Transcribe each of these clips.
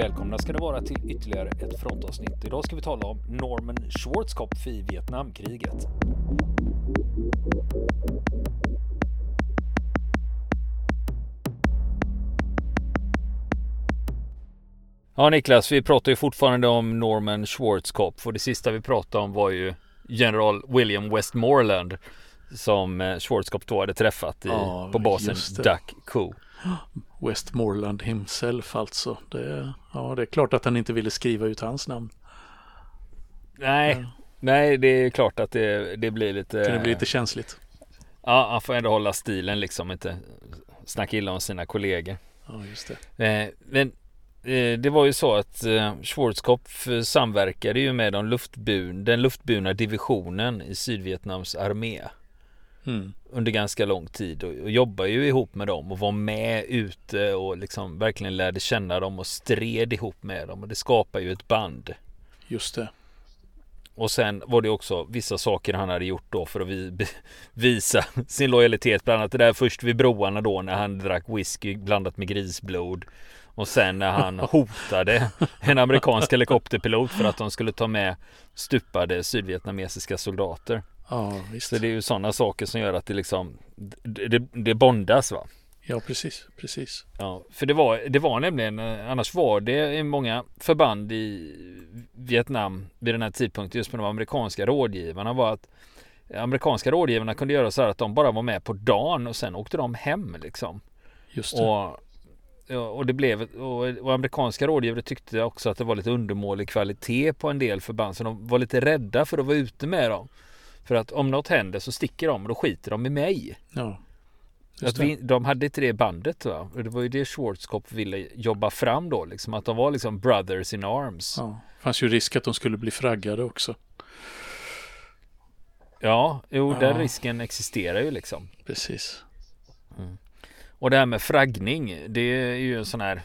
Välkomna ska det vara till ytterligare ett frontavsnitt. Idag ska vi tala om Norman Schwarzkopf i Vietnamkriget. Ja Niklas, vi pratar ju fortfarande om Norman Schwarzkopf och det sista vi pratade om var ju General William Westmoreland som eh, Schwarzkopf då hade träffat i, Ja, på basen. Duck Cove. Westmoreland himself alltså. Det, ja, det är klart att han inte ville skriva ut hans namn. Nej, nej det är klart att det, det blir lite... Det kunde bli lite känsligt. Ja, han får ändå hålla stilen liksom, inte snacka illa om sina kollegor. Ja, just det. Eh, men eh, det var ju så att eh, Schwarzkopf samverkade ju med de luftbun, den luftburna divisionen i Sydvietnams armé Mm. under ganska lång tid och, och jobbar ju ihop med dem och var med ute och liksom verkligen lärde känna dem och stred ihop med dem och det skapar ju ett band. Just det. Och sen var det också vissa saker han hade gjort då för att vi, visa sin lojalitet. Bland annat det där först vid broarna då när han drack whisky blandat med grisblod. Och sen när han hotade en amerikansk helikopterpilot för att de skulle ta med stupade sydvietnamesiska soldater. Ja, visst. Så det är ju sådana saker som gör att det liksom det, det, bondas va. Ja, precis. Precis. Ja, för det var, det var nämligen, eh, annars var det många förband i Vietnam vid den här tidpunkten just med de amerikanska rådgivarna var att amerikanska rådgivarna kunde göra så här att de bara var med på dagen och sen åkte de hem liksom. Just det. Och, och det blev, och, och amerikanska rådgivare tyckte också att det var lite undermålig kvalitet på en del förband så de var lite rädda för att vara ute med dem. För att om något händer så sticker de och då skiter de i mig. Ja. Att vi, de hade inte det bandet va? Och det var ju det Schwarzkopf ville jobba fram då liksom. Att de var liksom brothers in arms. Ja, Ja. Fanns ju risk att de skulle bli fraggade också. jo den Ja. risken existerar ju liksom. Precis. Och det här med fraggning. Det är ju en sån här.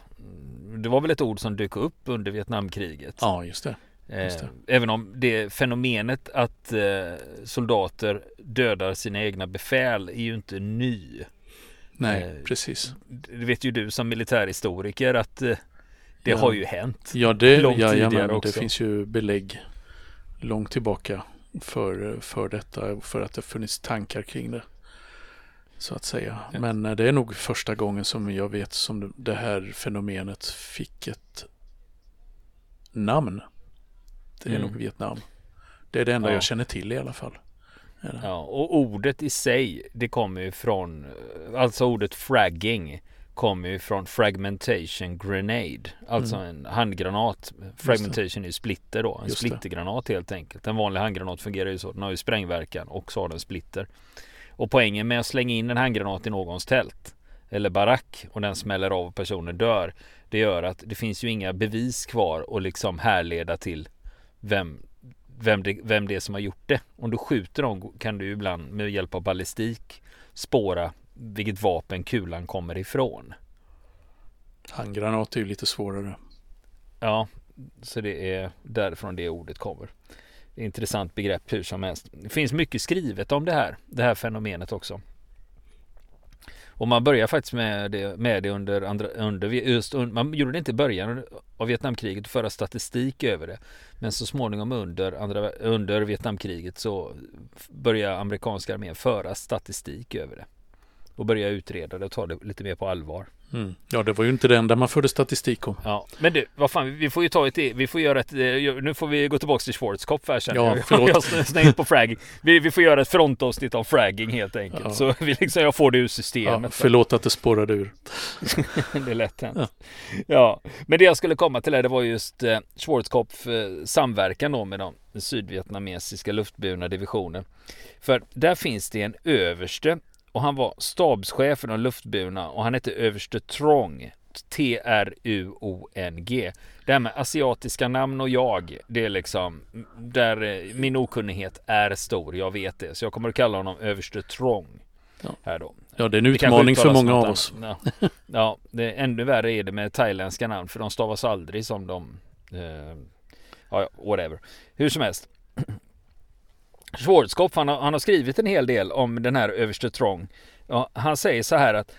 Det var väl ett ord som dök upp under Vietnamkriget. Ja, just det. Eh, även om det fenomenet att eh, soldater dödar sina egna befäl är ju inte ny. Nej, Eh, precis. Det vet ju du som militärhistoriker att eh, det Ja. har ju hänt. Ja, det, långt ja, tidigare jajamän, det finns ju belägg långt tillbaka för, för detta, för att det funnits tankar kring det. Så att säga. Ja. Men eh, det är nog första gången som jag vet som det här fenomenet fick ett namn. Det är Mm. nog Vietnam. Det är det enda Ja. jag känner till i alla fall. Det. Ja, och ordet i sig, det kommer ju från, alltså ordet fragging kommer ju från fragmentation grenade. Alltså en handgranat. Fragmentation är ju splitter då. En Mm. Just det. splittergranat helt enkelt. En vanlig handgranat fungerar ju så. Den har ju sprängverkan och så har den splitter. Och poängen med att slänga in en handgranat i någons tält eller barack och den smäller av och personen dör. Det gör att det finns ju inga bevis kvar och liksom härleda till vem, vem, det, vem det är som har gjort det. Om du skjuter dem kan du ibland med hjälp av ballistik spåra vilket vapen kulan kommer ifrån. Handgranat är ju lite svårare. Ja, så det är därifrån det ordet kommer. Intressant begrepp hur som helst. Det finns mycket skrivet om det här, det här fenomenet också. Och man börjar faktiskt med det, med det under andra, under, just, man gjorde det inte i början av Vietnamkriget, att föra statistik över det. Men så småningom under, andra, under Vietnamkriget så började amerikanska armén föra statistik över det. Och börja utreda det och ta det lite mer på allvar. Mm. Ja, det var ju inte det enda man förde statistik om. Ja, men du, vad fan, vi får ju ta ett, vi får göra ett, eh, nu får vi gå tillbaka till Schwarzkopf här sen. Ja, Jag- förlåt. Jag snängt på fragging. Vi, vi får göra ett frontavsnitt av fragging helt enkelt. Ja. Så vi liksom, jag får det ur Ja, systemet. förlåt att det spårade ur. det är lätt hänt. Ja. men det jag skulle komma till här, det var just eh, Schwarzkopf eh, samverkan då med de sydvietnamesiska luftburna divisionen. För där finns det en överste och han var stabschef för de luftburna och han hette överste Trong. T-R-U-O-N-G. Det här med asiatiska namn och jag, det är liksom där eh, min okunnighet är stor. Jag vet det, så jag kommer att kalla honom överste Trong. Ja. Här då. Ja, det är en utmaning för många av oss. Ja, ja det, ännu värre är det med thailändska namn för de stavas aldrig som de... Eh, ja, whatever. Hur som helst. Schwarzkopf, han har, han har skrivit en hel del om den här överste Trong. Ja, han säger så här att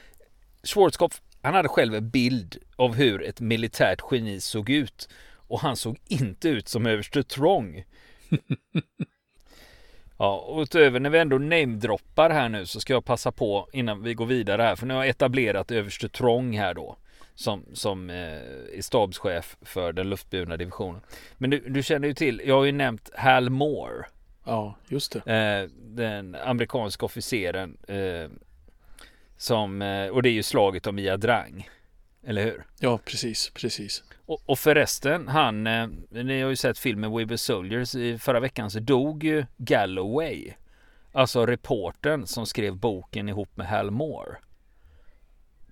Schwarzkopf, han hade själv en bild av hur ett militärt geni såg ut och han såg inte ut som överste Trång. ja, och utöver när vi ändå namedroppar här nu så ska jag passa på innan vi går vidare här, för nu har jag etablerat överste Trång här då som, som eh, är stabschef för den luftburna divisionen. Men du, du känner ju till, jag har ju nämnt Hal Moore. Ja, just det. Eh, den amerikanska officeren eh, som, eh, och det är ju slaget om Ia Drang. Eller hur? Ja, precis, precis. Och, och förresten, han, eh, ni har ju sett filmen We Were Soldiers i förra veckan så dog ju Galloway. Alltså reporten som skrev boken ihop med Hal Moore.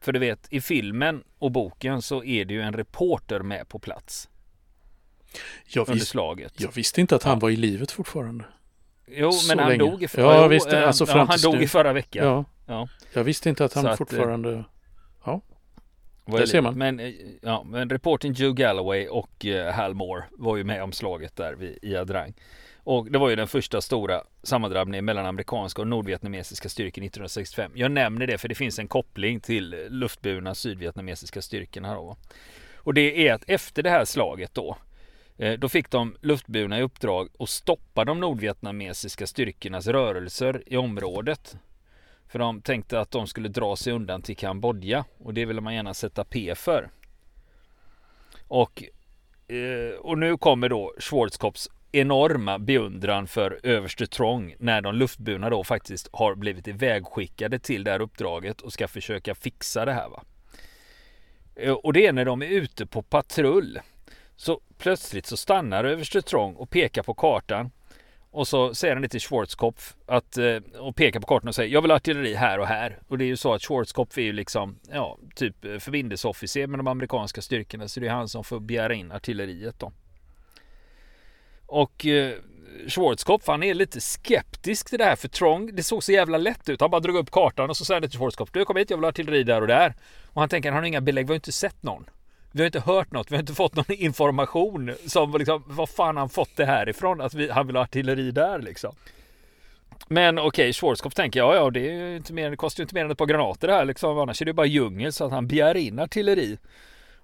För du vet, i filmen och boken så är det ju en reporter med på plats. Jag, under vis, slaget. jag visste inte att han Ja. var i livet fortfarande. Jo, Så men han länge. dog i, för, Ja, visst, eh, alltså ja, han dog i förra veckan. Ja. Ja. Jag visste inte att han att, eh, fortfarande... Var Där det ser man. Men, eh, ja, men reporten Joe Galloway och Hal Moore var ju med om slaget där vid Ia Drang. Och det var ju den första stora sammandrabbningen mellan amerikanska och nordvietnamesiska styrkor 1965. Jag nämner det för det finns en koppling till luftburna sydvietnamesiska styrkorna då. Och det är att efter det här slaget då Eh, då fick de luftburna i uppdrag att stoppa de nordvietnamesiska styrkornas rörelser i området. För de tänkte att de skulle dra sig undan till Kambodja och det ville man gärna sätta P för. Och, eh, och nu kommer då Schwarzkopps enorma beundran för överste Trong när de luftburna då faktiskt har blivit ivägskickade till det här uppdraget och ska försöka fixa det här. va. Eh, och det är när de är ute på patrull. Så plötsligt så stannar överste Trong och pekar på kartan och så säger han det till Schwarzkopf att, eh, och pekar på kartan och säger jag vill ha artilleri här och här. Och det är ju så att Schwarzkopf är ju liksom, ja, typ eh, förbindelseofficer med de amerikanska styrkorna. Så det är han som får begära in artilleriet då. Och eh, Schwarzkopf han är lite skeptisk till det här för Trong, det såg så jävla lätt ut. Han bara drog upp kartan och så säger han till Schwarzkopf, du kom hit, jag vill ha artilleri där och där. Och han tänker, han har inga belägg, vi har inte sett någon. Vi har inte hört något, vi har inte fått någon information som liksom, vad fan han fått det här ifrån? Att vi, han vill ha artilleri där liksom. Men okej, okay, Schwarzkopf tänker, ja ja, det, är ju inte mer, det kostar ju inte mer än ett par granater det här liksom, annars är det bara djungel så att han begär in artilleri.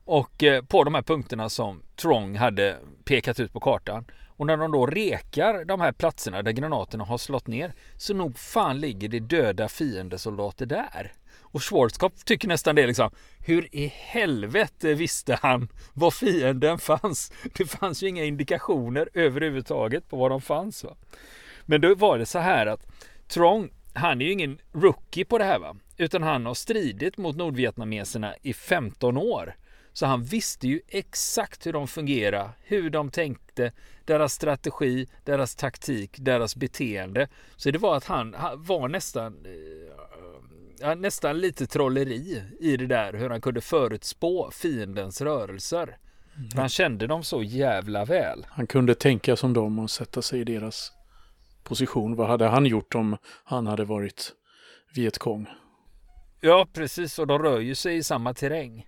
Och eh, på de här punkterna som Trong hade pekat ut på kartan. Och när de då rekar de här platserna där granaterna har slått ner så nog fan ligger det döda fiendesoldater där. Och Schwarzkopf tycker nästan det liksom. Hur i helvete visste han var fienden fanns? Det fanns ju inga indikationer överhuvudtaget på var de fanns. Va? Men då var det så här att Trong, han är ju ingen rookie på det här va. Utan han har stridit mot nordvietnameserna i 15 år. Så han visste ju exakt hur de fungerar, hur de tänkte, deras strategi, deras taktik, deras beteende. Så det var att han, han var nästan eh, ja, nästan lite trolleri i det där hur han kunde förutspå fiendens rörelser. Mm. Han kände dem så jävla väl. Han kunde tänka som dem och sätta sig i deras position. Vad hade han gjort om han hade varit Vietkong? Ja, precis. Och de rör ju sig i samma terräng.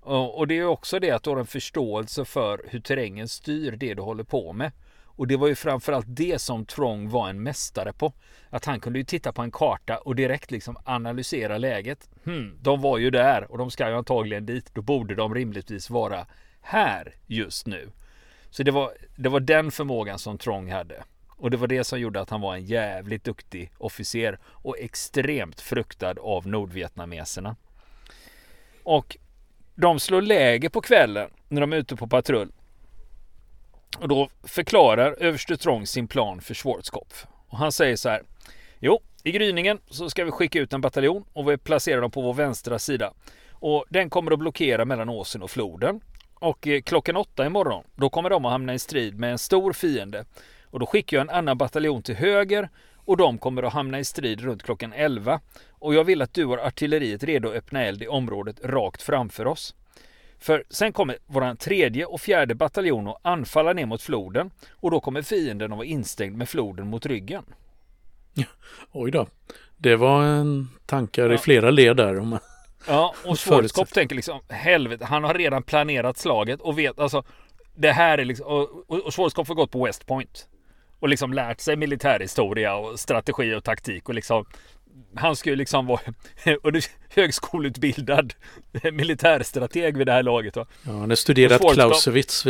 Och, och det är också det att du har en förståelse för hur terrängen styr det du håller på med. Och det var ju framförallt det som Trong var en mästare på. Att han kunde ju titta på en karta och direkt liksom analysera läget. Hmm, de var ju där och de ska ju antagligen dit. Då borde de rimligtvis vara här just nu. Så det var, det var den förmågan som Trong hade. Och det var det som gjorde att han var en jävligt duktig officer och extremt fruktad av nordvietnameserna. Och de slår läge på kvällen när de är ute på patrull. Och då förklarar överste Trong sin plan för Schwarzkopf. Och han säger så här. Jo, i gryningen så ska vi skicka ut en bataljon och vi placerar dem på vår vänstra sida. Och den kommer att blockera mellan åsen och floden. Och eh, klockan åtta imorgon, då kommer de att hamna i strid med en stor fiende. Och då skickar jag en annan bataljon till höger och de kommer att hamna i strid runt klockan 11. Och jag vill att du har artilleriet redo att öppna eld i området rakt framför oss. För sen kommer våran tredje och fjärde bataljon att anfalla ner mot floden och då kommer fienden att vara instängd med floden mot ryggen. Oj då. Det var en tankar Ja. i flera led där. Om man... Ja, och Schwarzkopf tänker liksom helvete, han har redan planerat slaget och vet alltså det här är liksom, och, och, och Schwarzkopf har gått på West Point och liksom lärt sig militärhistoria och strategi och taktik och liksom han ska ju liksom vara högskoleutbildad militärstrateg vid det här laget. Va? Ja, han har studerat Clausewitz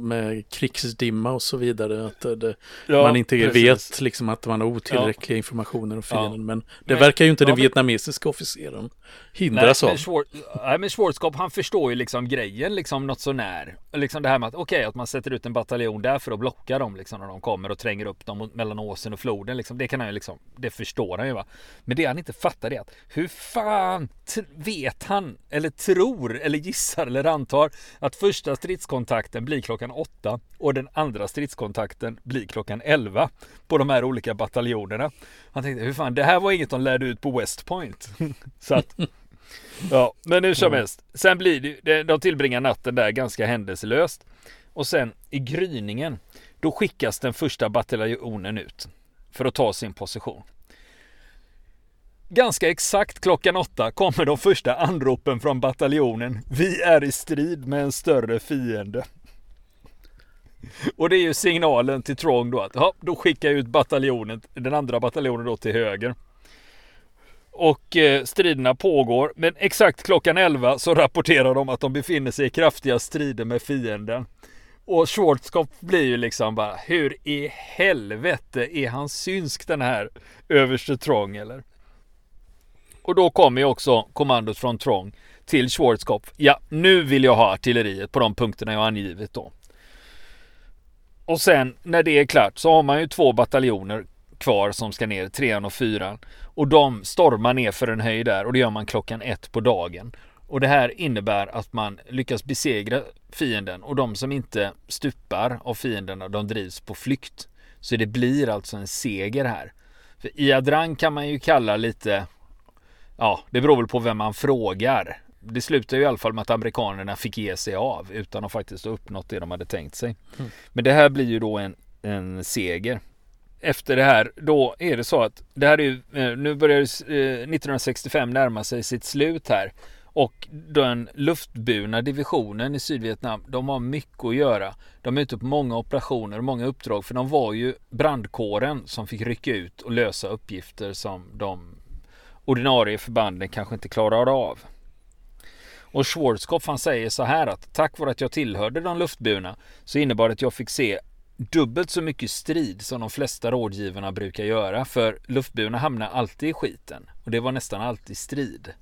med krigsdimma och så vidare. Att det, ja, man inte precis. vet liksom att man har otillräckliga ja. informationer om fienden. Ja. Men det men, verkar ju inte den vietnamesiska officeren hindras nej, av. Schwar nej, men Schwarzkopf han förstår ju liksom grejen liksom något sånär. Liksom det här med att okej, okay, att man sätter ut en bataljon där för att blocka dem liksom när de kommer och tränger upp dem mellan åsen och floden. Liksom. Det kan han ju liksom, det förstår han ju va. Men det han inte fattar är att hur fan vet han eller tror eller gissar eller antar att första stridskontakten blir klockan åtta och den andra stridskontakten blir klockan elva på de här olika bataljonerna. Han tänkte hur fan, det här var inget de lärde ut på West Point. Så att Ja, men hur som helst. Sen blir det, de tillbringar natten där ganska händelselöst. Och sen i gryningen, då skickas den första bataljonen ut för att ta sin position. Ganska exakt klockan åtta kommer de första anropen från bataljonen. Vi är i strid med en större fiende. Och det är ju signalen till Trong då att ja, då skickar jag ut bataljonen, den andra bataljonen då till höger. Och eh, striderna pågår, men exakt klockan 11 så rapporterar de att de befinner sig i kraftiga strider med fienden. Och Schwarzkopf blir ju liksom bara, hur i helvete är han synsk den här överste Trong eller? Och då kommer ju också kommandot från Trång till Schwarzkopf. Ja, nu vill jag ha artilleriet på de punkterna jag angivit då. Och sen när det är klart så har man ju två bataljoner kvar som ska ner, trean och fyran. Och de stormar ner för en höjd där och det gör man klockan ett på dagen. Och det här innebär att man lyckas besegra fienden och de som inte stupar av fienderna de drivs på flykt. Så det blir alltså en seger här. För Iadrang kan man ju kalla lite, ja det beror väl på vem man frågar. Det slutar ju i alla fall med att amerikanerna fick ge sig av utan att faktiskt ha uppnått det de hade tänkt sig. Mm. Men det här blir ju då en, en seger efter det här, då är det så att det här är ju, eh, nu börjar 1965 eh, närma sig sitt slut här. Och den luftburna divisionen i Sydvietnam, de har mycket att göra. De är ute på många operationer och många uppdrag för de var ju brandkåren som fick rycka ut och lösa uppgifter som de ordinarie förbanden kanske inte klarar av. Och Schwarzkopf han säger så här att tack vare att jag tillhörde de luftburna så innebar det att jag fick se dubbelt så mycket strid som de flesta rådgivarna brukar göra. För luftburna hamnar alltid i skiten. Och det var nästan alltid strid.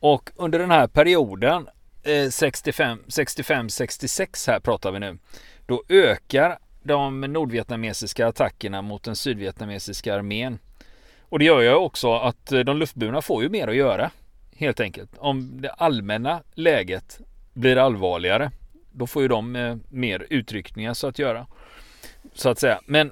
Och under den här perioden eh, 65-66 här pratar vi nu. Då ökar de nordvietnamesiska attackerna mot den sydvietnamesiska armén. Och det gör ju också att eh, de luftburna får ju mer att göra. Helt enkelt. Om det allmänna läget blir allvarligare då får ju de eh, mer utryckningar så att göra. Så att säga. Men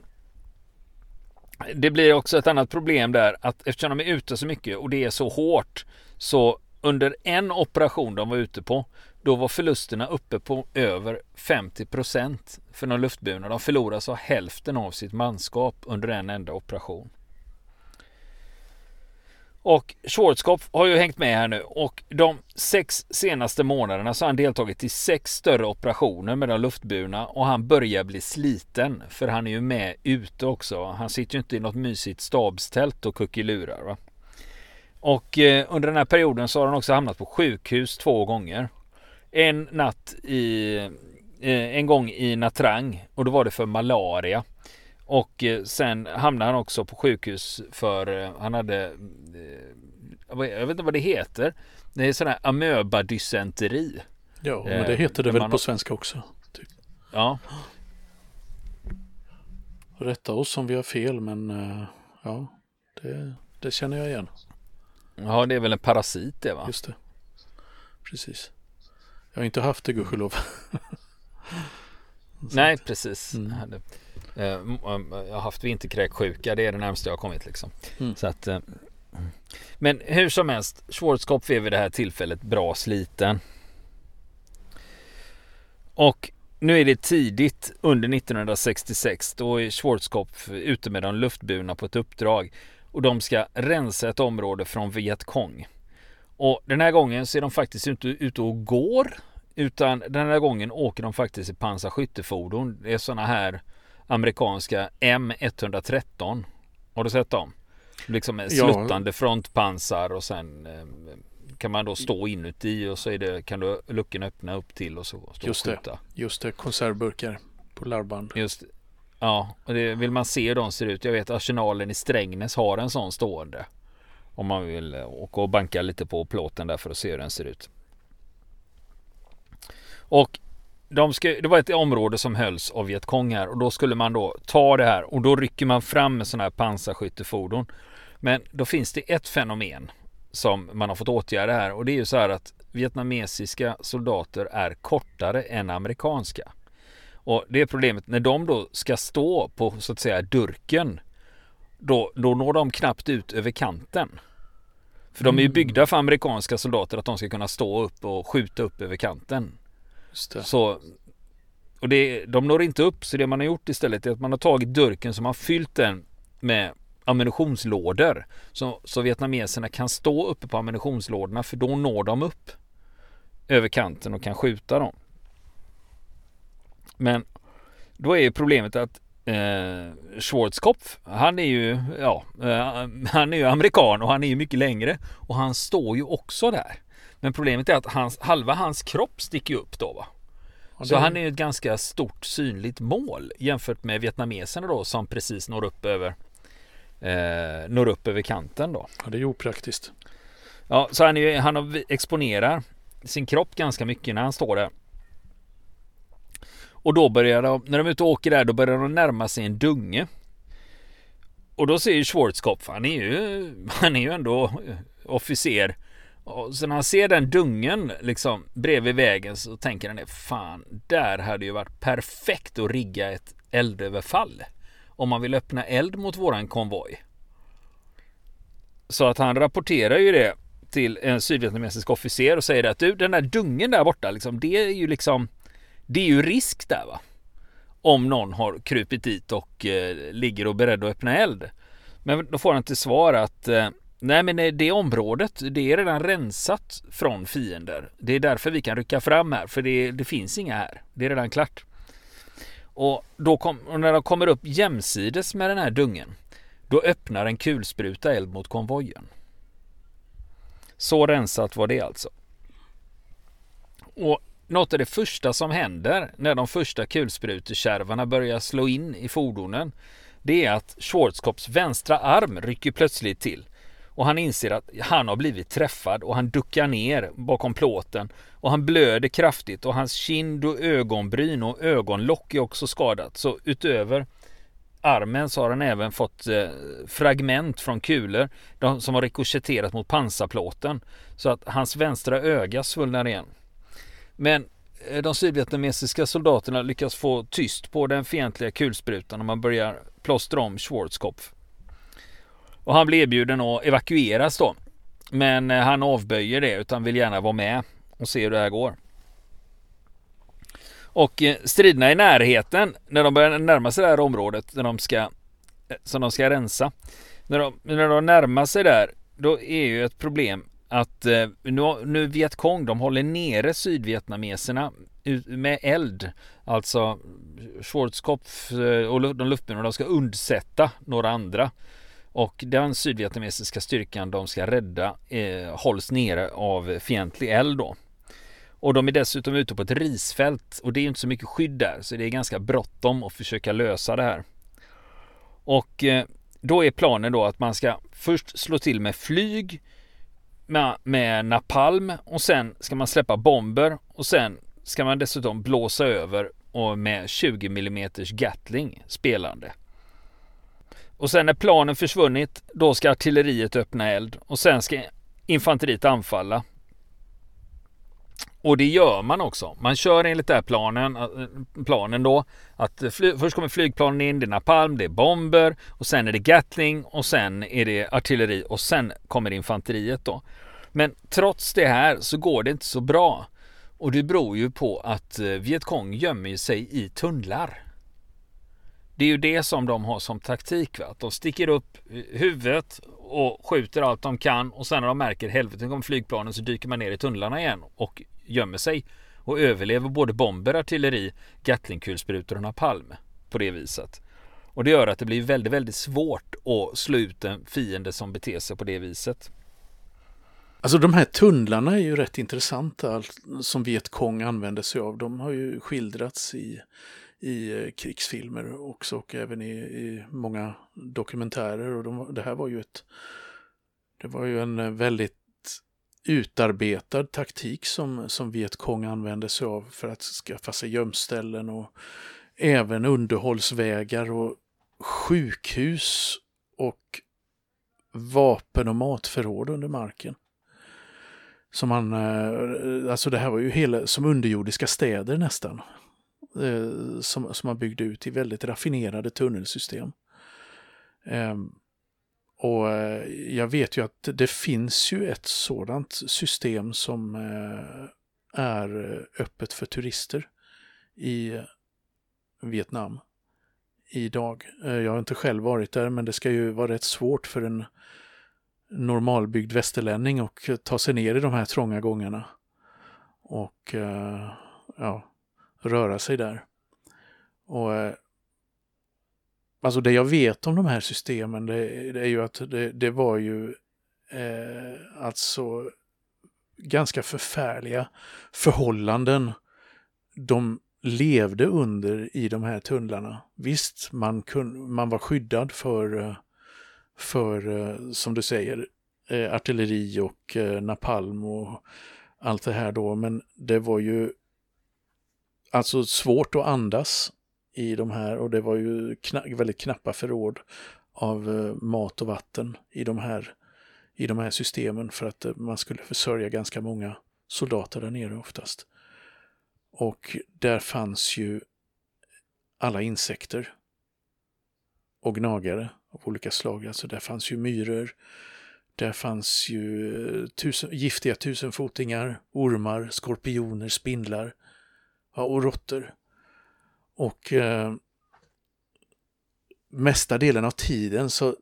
det blir också ett annat problem där att eftersom de är ute så mycket och det är så hårt så under en operation de var ute på då var förlusterna uppe på över 50% för de luftburna. De förlorade så hälften av sitt manskap under en enda operation. Och Schwarzkopf har ju hängt med här nu och de sex senaste månaderna så har han deltagit i sex större operationer med de luftburna och han börjar bli sliten för han är ju med ute också. Han sitter ju inte i något mysigt stabstält och kuckelurar. Va? Och eh, under den här perioden så har han också hamnat på sjukhus två gånger. En natt i eh, en gång i Natrang och då var det för malaria. Och eh, sen hamnade han också på sjukhus för eh, han hade eh, jag vet inte vad det heter. Det är sån här amöbadysenteri. Ja, men det heter det väl på svenska också. Typ. Ja. Rätta oss om vi har fel, men ja, det, det känner jag igen. Ja, det är väl en parasit det va? Just det. Precis. Jag har inte haft det gudskelov. Nej, precis. Mm. Eh, jag har haft vinterkräksjuka, det är det närmaste jag har kommit liksom. Mm. Så att, eh, men hur som helst, Schwarzkopf är vid det här tillfället bra sliten. Och nu är det tidigt under 1966. Då är Schwarzkopf ute med de luftburna på ett uppdrag. Och de ska rensa ett område från Vietcong. Och den här gången så är de faktiskt inte ute och går. Utan den här gången åker de faktiskt i pansarskyttefordon. Det är sådana här amerikanska M113 Har du sett dem? Liksom sluttande ja. frontpansar och sen eh, kan man då stå inuti och så det, kan du luckan öppna upp till och så stå just och skjuta. Det, just det, konservburkar på larvband. Just Ja, och det vill man se hur de ser ut. Jag vet Arsenalen i Strängnäs har en sån stående. Om man vill åka och banka lite på plåten där för att se hur den ser ut. Och de ska, det var ett område som hölls av Vietkong här och då skulle man då ta det här och då rycker man fram med sådana här pansarskyttefordon. Men då finns det ett fenomen som man har fått åtgärda här och det är ju så här att vietnamesiska soldater är kortare än amerikanska. Och det är problemet när de då ska stå på så att säga durken. Då, då når de knappt ut över kanten. För de är ju mm. byggda för amerikanska soldater att de ska kunna stå upp och skjuta upp över kanten. Så och det, de når inte upp så det man har gjort istället är att man har tagit durken som har fyllt den med ammunitionslådor. Så, så vietnameserna kan stå uppe på ammunitionslådorna för då når de upp över kanten och kan skjuta dem. Men då är ju problemet att eh, Schwarzkopf, han är ju, ja, eh, han är ju amerikan och han är ju mycket längre och han står ju också där. Men problemet är att hans, halva hans kropp sticker upp då va. Så han är ju ett ganska stort synligt mål jämfört med vietnameserna då som precis når upp över eh, når upp över kanten då. Ja, det är ju opraktiskt. Ja, så han, är, han exponerar sin kropp ganska mycket när han står där. Och då börjar de, när de är ute och åker där, då börjar de närma sig en dunge. Och då ser ju Schwarzkopf, han är ju, han är ju ändå officer. Och så när han ser den dungen liksom bredvid vägen så tänker han fan, där hade ju varit perfekt att rigga ett eldöverfall. Om man vill öppna eld mot våran konvoj. Så att han rapporterar ju det till en sydvietnamesisk officer och säger att du, den där dungen där borta, liksom, det är ju liksom det är ju risk där va. Om någon har krupit dit och eh, ligger och beredd att öppna eld. Men då får han till svar att eh, nej men eh, det området det är redan rensat från fiender. Det är därför vi kan rycka fram här för det, det finns inga här. Det är redan klart. Och, då kom, och när de kommer upp jämsides med den här dungen då öppnar en kulspruta eld mot konvojen. Så rensat var det alltså. Och något av det första som händer när de första kulsprutekärvarna börjar slå in i fordonen det är att Schwarzkopps vänstra arm rycker plötsligt till och han inser att han har blivit träffad och han duckar ner bakom plåten och han blöder kraftigt och hans kind och ögonbryn och ögonlock är också skadat. Så utöver armen så har han även fått eh, fragment från kulor de, som har rikoschetterat mot pansarplåten så att hans vänstra öga svullnar igen. Men eh, de sydvietnamesiska soldaterna lyckas få tyst på den fientliga kulsprutan och man börjar plåstra om Schwarzkopf. Och han blir erbjuden att evakueras då. Men eh, han avböjer det utan vill gärna vara med och se hur det här går. Och eh, striderna i närheten när de börjar närma sig det här området när de ska, som de ska rensa. När de, när de närmar sig där då är ju ett problem att eh, nu, nu Vietkong de håller nere sydvietnameserna med eld. Alltså Schwarzkopf eh, och de luftburna de ska undsätta några andra. Och den sydvietnamesiska styrkan de ska rädda eh, hålls nere av fientlig eld då. Och de är dessutom ute på ett risfält och det är inte så mycket skydd där så det är ganska bråttom att försöka lösa det här. Och eh, då är planen då att man ska först slå till med flyg med, med napalm och sen ska man släppa bomber och sen ska man dessutom blåsa över och med 20 mm Gatling spelande. Och sen när planen försvunnit, då ska artilleriet öppna eld och sen ska infanteriet anfalla. Och det gör man också. Man kör enligt den planen, eh, planen då. Att fly, först kommer flygplanen in, det är napalm, det är bomber och sen är det Gatling och sen är det artilleri och sen kommer infanteriet då. Men trots det här så går det inte så bra. Och det beror ju på att eh, Vietkong gömmer sig i tunnlar. Det är ju det som de har som taktik. Va? Att de sticker upp eh, huvudet och skjuter allt de kan och sen när de märker helvete kommer flygplanen så dyker man ner i tunnlarna igen och gömmer sig och överlever både bomber, artilleri, Gatlingkulsprutor och napalm på det viset. Och det gör att det blir väldigt, väldigt svårt att slå ut en fiende som beter sig på det viset. Alltså de här tunnlarna är ju rätt intressanta som Vietkong använder sig av. De har ju skildrats i, i eh, krigsfilmer också och även i, i många dokumentärer. Och de, det här var ju ett det var ju en eh, väldigt utarbetad taktik som, som Vietkong använde sig av för att skaffa sig gömställen och även underhållsvägar och sjukhus och vapen och matförråd under marken. Som han, eh, alltså det här var ju hela, som underjordiska städer nästan. Eh, som, som man byggde ut i väldigt raffinerade tunnelsystem. Ehm, och eh, jag vet ju att det finns ju ett sådant system som eh, är eh, öppet för turister i Vietnam idag. Jag har inte själv varit där men det ska ju vara rätt svårt för en normalbyggd västerlänning att ta sig ner i de här trånga gångarna. Och ja, röra sig där. Och Alltså det jag vet om de här systemen det, det är ju att det, det var ju eh, alltså ganska förfärliga förhållanden de levde under i de här tunnlarna. Visst, man, kun, man var skyddad för för, som du säger, eh, artilleri och eh, napalm och allt det här då. Men det var ju alltså svårt att andas i de här och det var ju kna väldigt knappa förråd av eh, mat och vatten i de här, i de här systemen för att eh, man skulle försörja ganska många soldater där nere oftast. Och där fanns ju alla insekter och gnagare av olika slag. Alltså där fanns ju myror, där fanns ju eh, tusen, giftiga tusenfotingar, ormar, skorpioner, spindlar ja, och råttor. Och eh, mesta delen av tiden så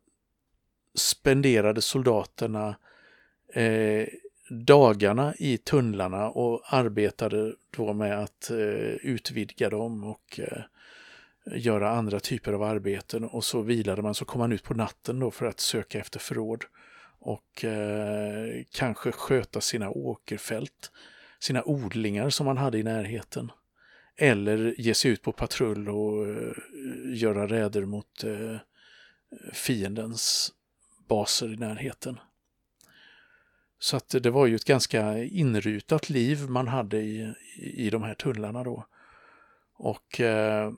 spenderade soldaterna eh, dagarna i tunnlarna och arbetade då med att eh, utvidga dem och eh, göra andra typer av arbeten och så vilade man, så kom man ut på natten då för att söka efter förråd och eh, kanske sköta sina åkerfält, sina odlingar som man hade i närheten. Eller ge sig ut på patrull och eh, göra räder mot eh, fiendens baser i närheten. Så att det var ju ett ganska inrutat liv man hade i, i de här tunnlarna då. Och eh,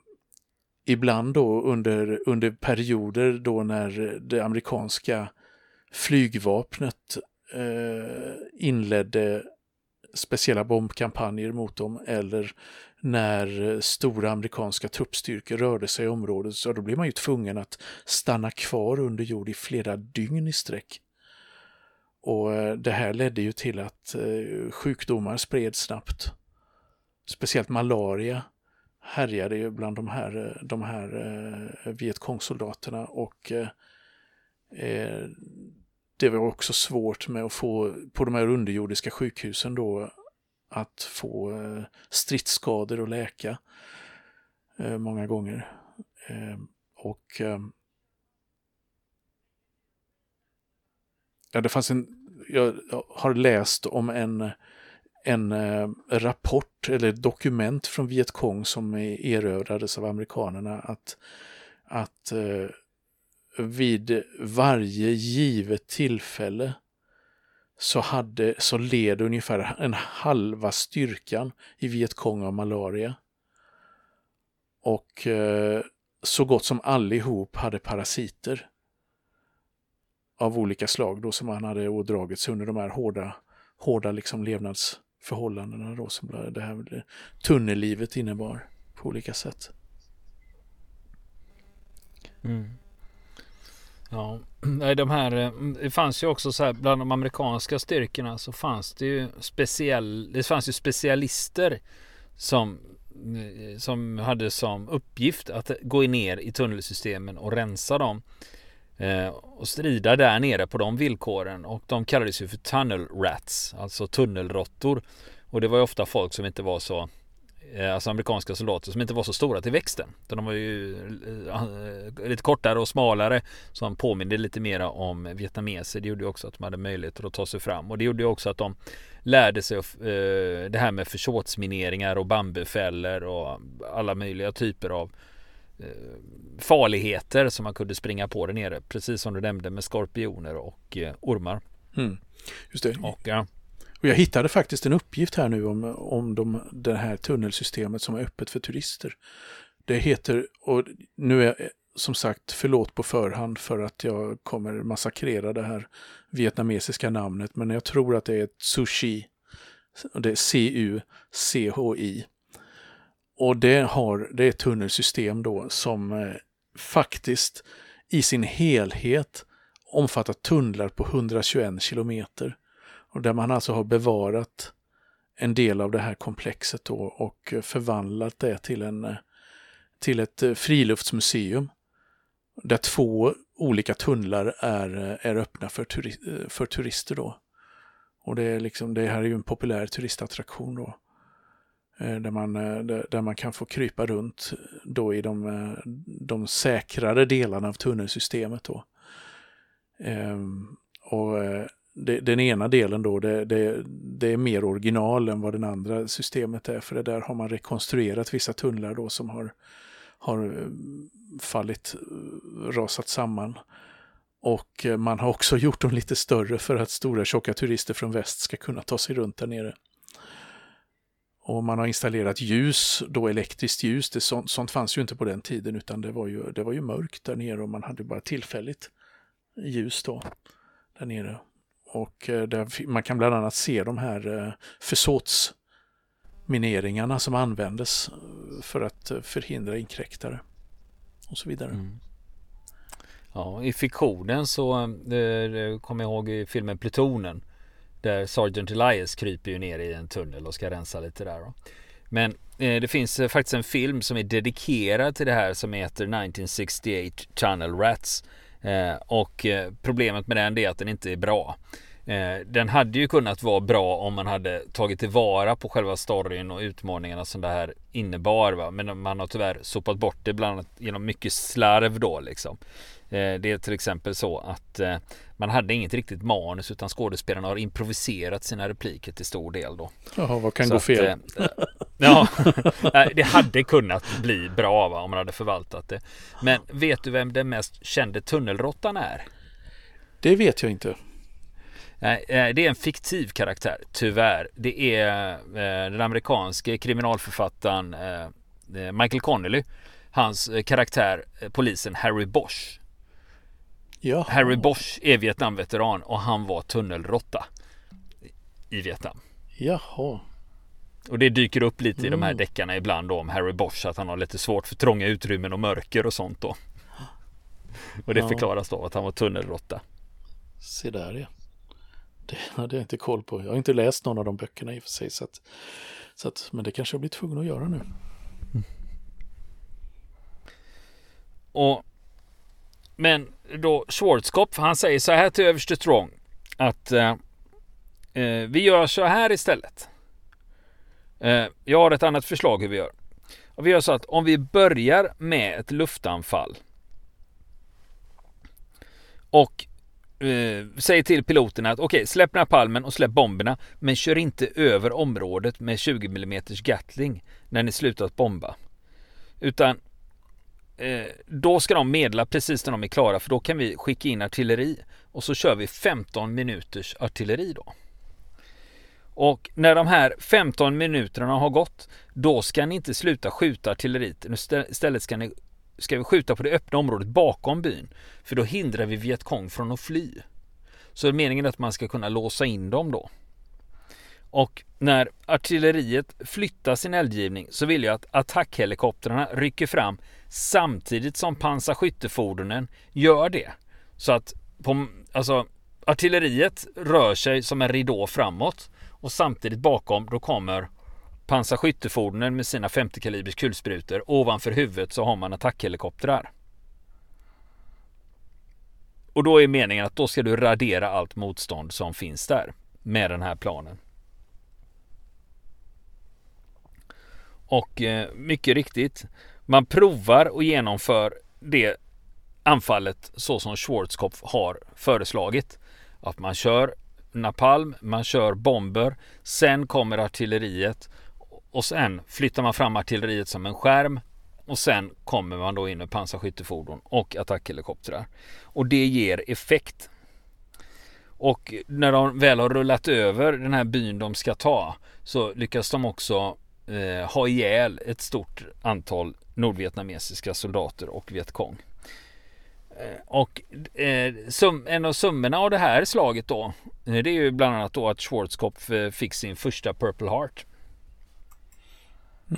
ibland då under, under perioder då när det amerikanska flygvapnet eh, inledde speciella bombkampanjer mot dem eller när eh, stora amerikanska truppstyrkor rörde sig i området så då blev man ju tvungen att stanna kvar under jord i flera dygn i sträck. Och eh, det här ledde ju till att eh, sjukdomar spreds snabbt. Speciellt malaria härjade ju bland de här, de här Vietkongsoldaterna och det var också svårt med att få på de här underjordiska sjukhusen då att få eh, stridsskador och läka eh, många gånger. Ehm, och ehm, ja, det fanns en, jag har läst om en en eh, rapport eller dokument från Vietkong som erövrades av amerikanerna att, att vid varje givet tillfälle så, hade, så led ungefär en halva styrkan i Vietkong av malaria. Och eh, så gott som allihop hade parasiter av olika slag då som man hade ådragit sig under de här hårda, hårda liksom levnadsförhållandena då som det här eh, tunnellivet innebar på olika sätt. Mm. Ja, de här, eh, mm, det fanns ju också så här bland de amerikanska styrkorna så fanns det ju speciell, det fanns ju specialister som, eh, som hade som uppgift att gå ner i tunnelsystemen och rensa dem. Eh, och strida där nere på de villkoren och de kallades ju för tunnel rats, alltså tunnelråttor. Och det var ju ofta folk som inte var så alltså amerikanska soldater som inte var så stora till växten. De var ju lite kortare och smalare som påminde lite mera om vietnameser. Det gjorde också att de hade möjlighet att ta sig fram och det gjorde också att de lärde sig det här med försåtsmineringar och bambufällor och alla möjliga typer av farligheter som man kunde springa på där nere. Precis som du nämnde med skorpioner och ormar. Mm. Just det. Och, ja och jag hittade faktiskt en uppgift här nu om, om de, det här tunnelsystemet som är öppet för turister. Det heter, och nu är eh, som sagt förlåt på förhand för att jag kommer massakrera det här vietnamesiska namnet, men jag tror att det är ett sushi. Det är C-U-C-H-I. Och det har, det är ett tunnelsystem då som eh, faktiskt i sin helhet omfattar tunnlar på 121 kilometer. Och där man alltså har bevarat en del av det här komplexet då och förvandlat det till, en, till ett friluftsmuseum. Där två olika tunnlar är, är öppna för, turi, för turister då. Och det, är liksom, det här är ju en populär turistattraktion då. Eh, där man, eh, där man kan få krypa runt då i de, eh, de säkrare delarna av tunnelsystemet. Då. Ehm, och det, den ena delen då, det, det, det, är mer original än vad den andra systemet är. För det där har man rekonstruerat vissa tunnlar då som har, har eh, fallit, eh, rasat samman. Och eh, man har också gjort dem lite större för att stora tjocka turister från väst ska kunna ta sig runt där nere. Och man har installerat ljus, då elektriskt ljus. Det, sånt, sånt fanns ju inte på den tiden utan det var ju, det var ju mörkt där nere och man hade bara tillfälligt ljus då där nere. Och eh, där, man kan bland annat se de här eh, försåtsmineringarna som användes eh, för att förhindra inkräktare och så vidare. Mm. Ja, i fiktionen så kommer jag ihåg i filmen Plutonen där Sergeant Elias kryper ju ner i en tunnel och ska rensa lite där. Då. Men eh, det finns eh, faktiskt en film som är dedikerad till det här som heter 1968 Tunnel Rats. Eh, och eh, problemet med den är att den inte är bra. Eh, den hade ju kunnat vara bra om man hade tagit tillvara på själva storyn och utmaningarna som det här innebar. Va? Men man har tyvärr sopat bort det bland annat genom mycket slarv då liksom. Det är till exempel så att man hade inget riktigt manus utan skådespelarna har improviserat sina repliker till stor del då. Jaha, vad kan så gå fel? Att, ja, det hade kunnat bli bra va, om man hade förvaltat det. Men vet du vem den mest kände tunnelråttan är? Det vet jag inte. Nej, det är en fiktiv karaktär, tyvärr. Det är den amerikanske kriminalförfattaren Michael Connelly. Hans karaktär, polisen Harry Bosch. Jaha. Harry Bosch är Vietnamveteran och han var tunnelråtta i Vietnam. Jaha. Och det dyker upp lite i de här mm. deckarna ibland då om Harry Bosch att han har lite svårt för trånga utrymmen och mörker och sånt då. Och det ja. förklaras då att han var tunnelråtta. Se där ja. Det hade jag inte koll på. Jag har inte läst någon av de böckerna i och för sig. Så att, så att, men det kanske jag blir tvungen att göra nu. Mm. Och men då Schwarzkopf, han säger så här till överste Strong att eh, eh, vi gör så här istället. Eh, jag har ett annat förslag hur vi gör. Och vi gör så att om vi börjar med ett luftanfall och eh, säger till piloterna att okej, okay, släpp den här palmen och släpp bomberna, men kör inte över området med 20 mm Gatling när ni slutat bomba. Utan Eh, då ska de medla precis när de är klara för då kan vi skicka in artilleri och så kör vi 15 minuters artilleri då. Och när de här 15 minuterna har gått då ska ni inte sluta skjuta artilleriet. Istället ska, ni, ska vi skjuta på det öppna området bakom byn. För då hindrar vi Vietkong från att fly. Så meningen är att man ska kunna låsa in dem då. Och när artilleriet flyttar sin eldgivning så vill jag att attackhelikoptrarna rycker fram samtidigt som pansarskyttefordonen gör det. Så att på, alltså, artilleriet rör sig som en ridå framåt och samtidigt bakom då kommer pansarskyttefordonen med sina 50 kalibers kulsprutor. Ovanför huvudet så har man attackhelikoptrar. Och då är meningen att då ska du radera allt motstånd som finns där med den här planen. Och eh, mycket riktigt, man provar och genomför det anfallet så som Schwarzkopf har föreslagit. Att man kör napalm, man kör bomber, sen kommer artilleriet och sen flyttar man fram artilleriet som en skärm och sen kommer man då in med pansarskyttefordon och attackhelikoptrar. Och det ger effekt. Och när de väl har rullat över den här byn de ska ta så lyckas de också eh, ha ihjäl ett stort antal nordvietnamesiska soldater och vietkong. Eh, och eh, sum, en av summorna av det här slaget då, eh, det är ju bland annat då att Schwarzkopf fick sin första Purple Heart.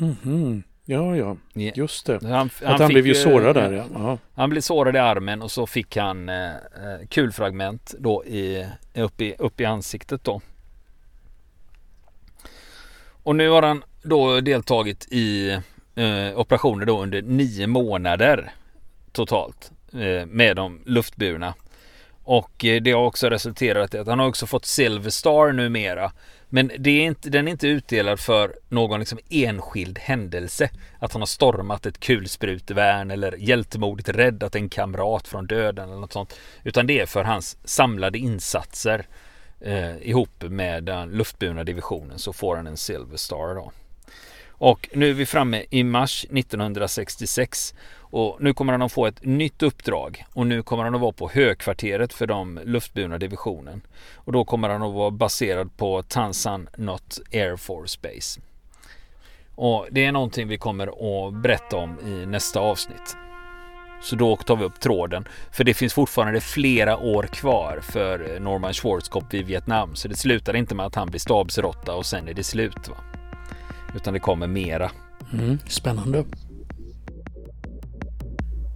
Mm -hmm. Ja, ja, just det. Han, att han, han blev ju sårad där, ja. Aha. Han blev sårad i armen och så fick han eh, kulfragment då i, upp, i, upp i ansiktet då. Och nu har han då deltagit i eh, operationer då under nio månader totalt Eh, med de luftburna. Och eh, det har också resulterat i att han har också fått Silver Star numera. Men det är inte, den är inte utdelad för någon liksom enskild händelse. Att han har stormat ett kulsprutevärn eller hjältemodigt räddat en kamrat från döden eller något sånt. Utan det är för hans samlade insatser eh, ihop med den luftburna divisionen så får han en Silver Star då. Och nu är vi framme i mars 1966 och nu kommer han att få ett nytt uppdrag och nu kommer han att vara på högkvarteret för de luftburna divisionen. Och då kommer han att vara baserad på Tansan Not Air Force Base. Och det är någonting vi kommer att berätta om i nästa avsnitt. Så då tar vi upp tråden. För det finns fortfarande flera år kvar för eh, Norman Schwarzkopf i Vietnam. Så det slutar inte med att han blir stabsrotta och sen är det slut. Va? Utan det kommer mera. Mm, spännande.